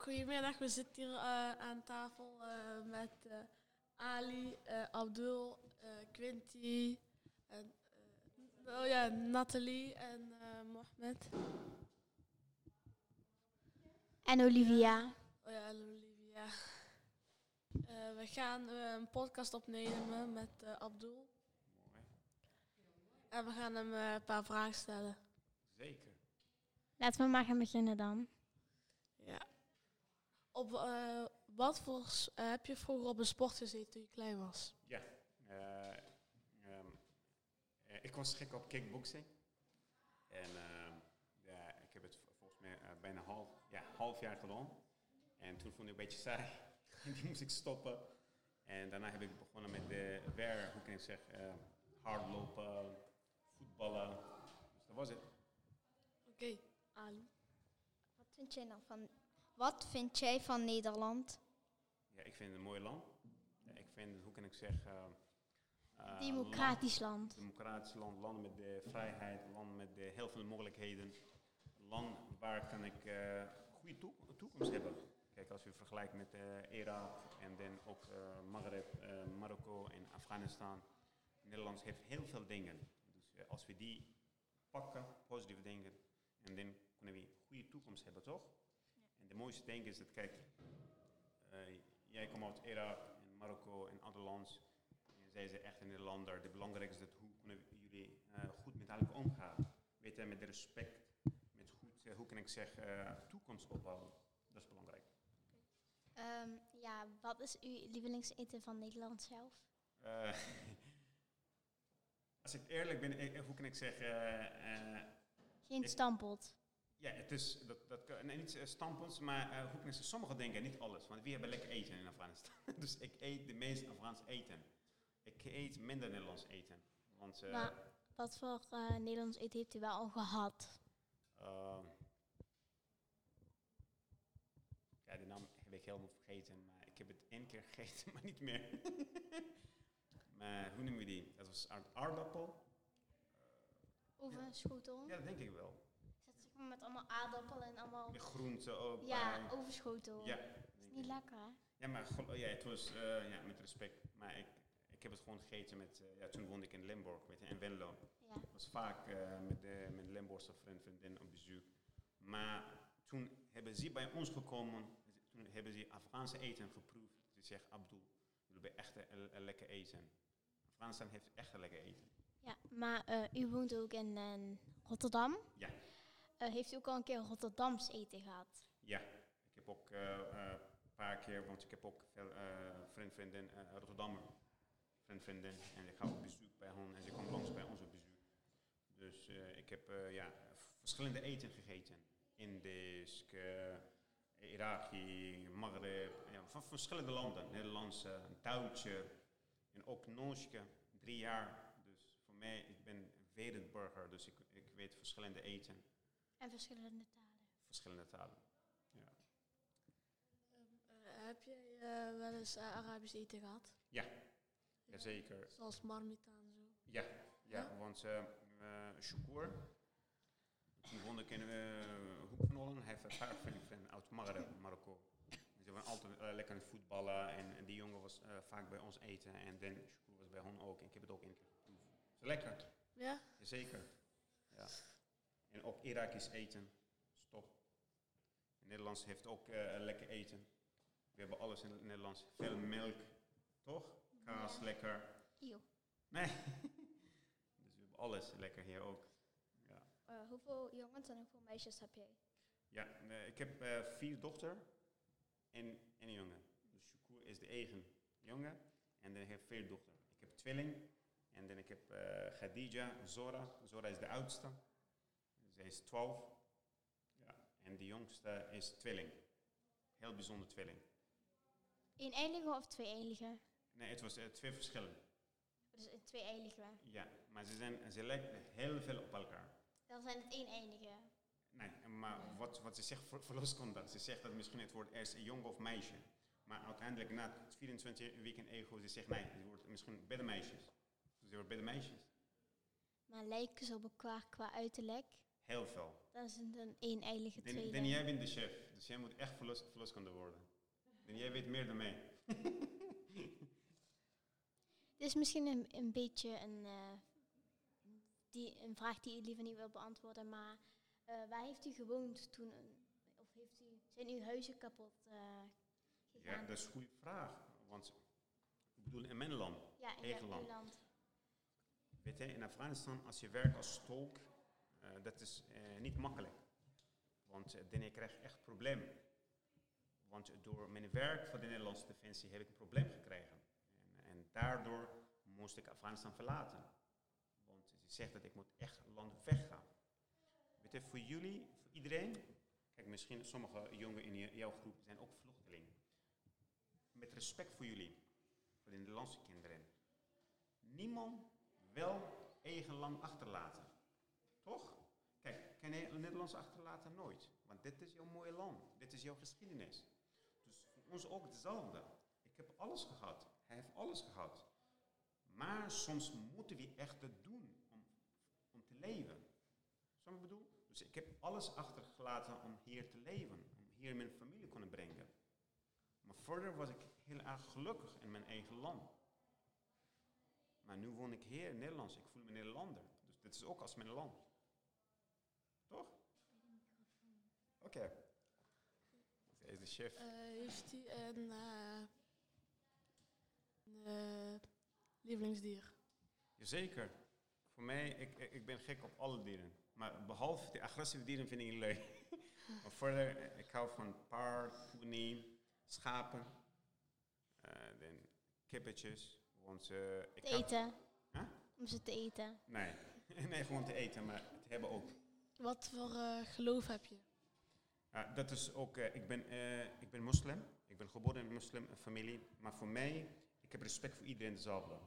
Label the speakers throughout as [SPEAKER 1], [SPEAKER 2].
[SPEAKER 1] goedemiddag. We zitten hier eh, aan tafel eh, met eh, Ali, eh, Abdul, eh, Quinty, en, eh, oh ja, Nathalie en eh Mohamed.
[SPEAKER 2] En Olivia.
[SPEAKER 1] Oh ja, en Olivia. Eh, we gaan een podcast opnemen met eh, Abdul.
[SPEAKER 3] Mooi.
[SPEAKER 1] En we gaan hem een paar vragen stellen.
[SPEAKER 3] Zeker.
[SPEAKER 2] Laten we maar gaan beginnen dan.
[SPEAKER 1] Op, eh, wat voor s- eh, heb je vroeger op een sport gezeten toen je klein was?
[SPEAKER 3] Ja. eh, ehm, eh, ik was gek op kickboxing. En ehm, ja, ik heb het volgens mij bijna half, ja, half jaar gedaan. En toen vond ik het een beetje saai. Die moest ik stoppen. En daarna heb ik begonnen met de weer, hoe kan ik zeggen, eh, hardlopen, voetballen. Dus dat was het.
[SPEAKER 1] Oké, Ali.
[SPEAKER 2] Wat vind jij nou van, wat vind jij van Nederland?
[SPEAKER 3] Ja, ik vind het een mooi land. Ik vind, het, hoe kan ik zeggen... eh,
[SPEAKER 2] Democratisch land.
[SPEAKER 3] democratisch land, land met de vrijheid, land met de heel veel mogelijkheden. Land waar kan ik eh goede toe- toekomst hebben. Kijk, als u vergelijkt met Irak en dan ook Maghreb, Marokko en Afghanistan. Nederland heeft heel veel dingen. Dus als we die pakken, positieve dingen, en dan kunnen we een goede toekomst hebben, toch? De mooiste ding is dat, kijk, eh, jij komt uit Irak en Marokko en andere landen. En zij zijn echt een Nederlander. Het belangrijkste is dat hoe kunnen jullie eh, goed met elkaar omgaan. Weet je, met respect, met goed, eh, hoe kan ik zeggen, toekomst opbouwen. Dat is belangrijk.
[SPEAKER 2] Ehm, ja, wat is uw lievelingseten van Nederland zelf?
[SPEAKER 3] Als ik eerlijk ben, hoe kan ik zeggen,
[SPEAKER 2] Geen stampot.
[SPEAKER 3] Ja, het is, dat, dat, nee, niet eh, standpunts, maar eh, hoe kan ik zeggen, sommige dingen, niet alles. Want we hebben lekker eten in Afghanistan. dus ik eet de meest Afghaans eten. Ik eet minder Nederlands eten. Want, eh,
[SPEAKER 2] Maar wat voor Nederlands eten heeft u wel al gehad?
[SPEAKER 3] Ehm, ja, de naam heb ik helemaal vergeten, maar ik heb het één keer gegeten, maar niet meer. maar hoe noemen we die? Dat was aard- aardappel?
[SPEAKER 2] Overschotel?
[SPEAKER 3] Ja, dat denk ik wel.
[SPEAKER 2] Met allemaal aardappelen en allemaal...
[SPEAKER 3] De groenten ook.
[SPEAKER 2] Ja,
[SPEAKER 3] bij.
[SPEAKER 2] overschotel.
[SPEAKER 3] ja,
[SPEAKER 2] Is niet lekker, hè?
[SPEAKER 3] Ja, maar gel- ja, het was eh, ja, met respect. Maar ik, ik heb het gewoon gegeten met, eh, ja, toen woonde ik in Limburg, weet je, in Venlo.
[SPEAKER 2] Ja.
[SPEAKER 3] Ik was vaak eh, met de met Limburgse vriend, vriendin op bezoek. Maar toen hebben ze bij ons gekomen, toen hebben ze Afghaanse eten geproefd. Ze zeggen, Abdul, jullie hebben echt een, een lekker eten. Afghanistan heeft echt een lekker eten.
[SPEAKER 2] Ja, maar u woont ook in Rotterdam.
[SPEAKER 3] Ja,
[SPEAKER 2] heeft u ook al een keer Rotterdams eten gehad?
[SPEAKER 3] ja. Ik heb ook eh, eh, een paar keer, want ik heb ook veel eh vriend, vriendin, eh Rotterdammer. Vriend, vriendin. En ik ga op bezoek bij hen en ze komen langs bij ons op bezoek. Dus eh, ik heb eh, ja, verschillende eten gegeten. Indisch, eh, Iraki, Maghreb, ja, van verschillende landen. Nederlands, eh, een touwtje en ook Noosje, drie jaar. Dus voor mij, ik ben een wereldburger, dus ik, ik weet verschillende eten,
[SPEAKER 2] En verschillende talen.
[SPEAKER 3] verschillende talen. Ja.
[SPEAKER 1] Eh, heb jij eh, wel eens eh, Arabisch eten gehad?
[SPEAKER 3] Ja, jazeker.
[SPEAKER 1] Zoals marmita en zo.
[SPEAKER 3] Ja, ja want eh Shukur, toen woonde ik in de Hoek van Holland. Hij heeft een paar vrienden uit Marokko. Ze waren altijd lekker aan het voetballen en, en die jongen was eh, vaak bij ons eten. En dan Shukur was bij hen ook en ik heb het ook een keer geproefd. Het is lekker,
[SPEAKER 1] Ja?
[SPEAKER 3] zeker. Ja. En ook Irakisch eten, stop. Nederlands heeft ook eh, lekker eten. We hebben alles in het Nederlands. Veel melk, toch? Kaas,
[SPEAKER 2] Ja.
[SPEAKER 3] lekker.
[SPEAKER 2] Eeuw.
[SPEAKER 3] Nee. dus we hebben alles lekker hier ook. Ja,
[SPEAKER 2] Eh, hoeveel jongens en hoeveel meisjes heb jij?
[SPEAKER 3] ja eh, ik heb vier dochter en, en een jongen. Dus Shukur is de eigen jongen en dan heb ik vier dochter. Ik heb tweeling en dan ik heb Khadija, Zora. Zora is de oudste. Zij is 12. Ja, en de jongste is tweeling. Heel bijzonder tweeling.
[SPEAKER 2] Eén eilige of twee eilige?
[SPEAKER 3] Nee, het was eh, twee verschillen.
[SPEAKER 2] Dus een twee eilige.
[SPEAKER 3] Ja, maar ze, zijn, ze lijken heel veel op elkaar.
[SPEAKER 2] Dan zijn het één eindige.
[SPEAKER 3] Nee, maar wat, wat ze zegt voor, voor loscontact. Ze zegt dat misschien het wordt eerst een jongen of meisje. Maar uiteindelijk na het 24 weken ego, ze zegt nee, het wordt misschien beide meisjes. Dus ze wordt beide meisjes.
[SPEAKER 2] Maar lijken ze op elkaar qua uiterlijk?
[SPEAKER 3] Heel veel.
[SPEAKER 2] Dat is een, een eeneilige
[SPEAKER 3] Dan,
[SPEAKER 2] tweeling.
[SPEAKER 3] dan jij bent de chef, dus jij moet echt verlos, verloskunde worden. En jij weet meer dan mij.
[SPEAKER 2] Dit is misschien een, een beetje een, eh, die, een vraag die u liever niet wil beantwoorden, maar eh, waar heeft u gewoond toen, of heeft u, zijn uw huizen kapot eh,
[SPEAKER 3] Ja, dat is een goede vraag. Want ik bedoel, in mijn land,
[SPEAKER 2] Ja, in
[SPEAKER 3] eigen land.
[SPEAKER 2] land.
[SPEAKER 3] weet je, in Afghanistan, als je werkt als tolk, dat is eh, niet makkelijk. Want uh, dan krijg je echt problemen. Want door mijn werk voor de Nederlandse Defensie heb ik een probleem gekregen. En, en daardoor moest ik Afghanistan verlaten. Want ze zegt dat ik moet echt land weggaan. Weet je, voor jullie, voor iedereen, kijk, misschien sommige jongen in jouw groep zijn ook vluchtelingen. Met respect voor jullie, voor de Nederlandse kinderen. Niemand wil eigen land achterlaten. Toch? Kijk, kan je Nederlands achterlaten? Nooit. Want dit is jouw mooie land. Dit is jouw geschiedenis. Dus voor ons ook hetzelfde. Ik heb alles gehad. Hij heeft alles gehad. Maar soms moeten we echt het doen om, om te leven. Wat ik bedoel? Dus ik heb alles achtergelaten om hier te leven. Om hier mijn familie te kunnen brengen. Maar verder was ik heel erg gelukkig in mijn eigen land. Maar nu woon ik hier in Nederland. Ik voel me Nederlander. Dus dit is ook als mijn land. Toch? Oké. Zij is de chef.
[SPEAKER 1] Eh, heeft u een, eh, een eh, lievelingsdier?
[SPEAKER 3] Jazeker. Voor mij, ik, ik ben gek op alle dieren. Maar behalve de agressieve dieren vind ik niet leuk. maar verder, ik hou van paard, pony, schapen, eh dan kippetjes. Want eh, ik
[SPEAKER 2] Te eten.
[SPEAKER 3] Huh?
[SPEAKER 2] Om ze te eten.
[SPEAKER 3] Nee. nee, gewoon te eten, maar te hebben ook.
[SPEAKER 1] Wat voor eh, geloof heb je?
[SPEAKER 3] Dat is ook, eh, ik, ben, eh, ik ben moslim. Ik ben geboren in een moslimfamilie. Maar voor mij, ik heb respect voor iedereen dezelfde.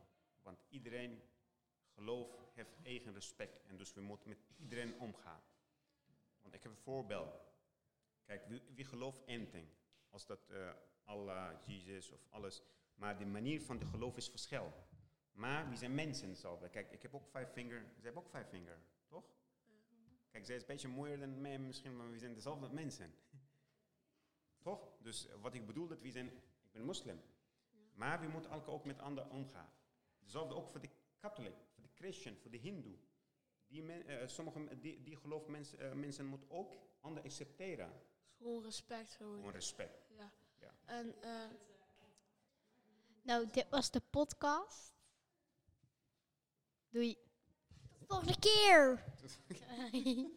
[SPEAKER 3] Want iedereen geloof heeft eigen respect. En dus we moeten met iedereen omgaan. Want ik heb een voorbeeld. Kijk, wie, wie gelooft één ding? Als dat Allah, Jezus of alles. Maar de manier van de geloof is verschil. Maar we zijn mensen hetzelfde. Kijk, ik heb ook vijf vinger. Zij hebben ook vijf vinger, toch? Kijk, zij is een beetje mooier dan mij misschien, maar we zijn dezelfde mensen. Toch? Dus wat ik bedoel, dat we zijn, ik ben moslim. Maar we moeten elkaar ook met anderen omgaan. Hetzelfde ook voor de katholiek, voor de christen, voor de hindoe. Die, men, eh, sommige die, die geloof mensen, eh, mensen moeten ook anderen accepteren.
[SPEAKER 1] Gewoon respect gewoon.
[SPEAKER 3] Gewoon respect.
[SPEAKER 1] Ja.
[SPEAKER 3] Ja.
[SPEAKER 1] En eh,
[SPEAKER 2] Nou, dit was de podcast. Doei. Volgende keer.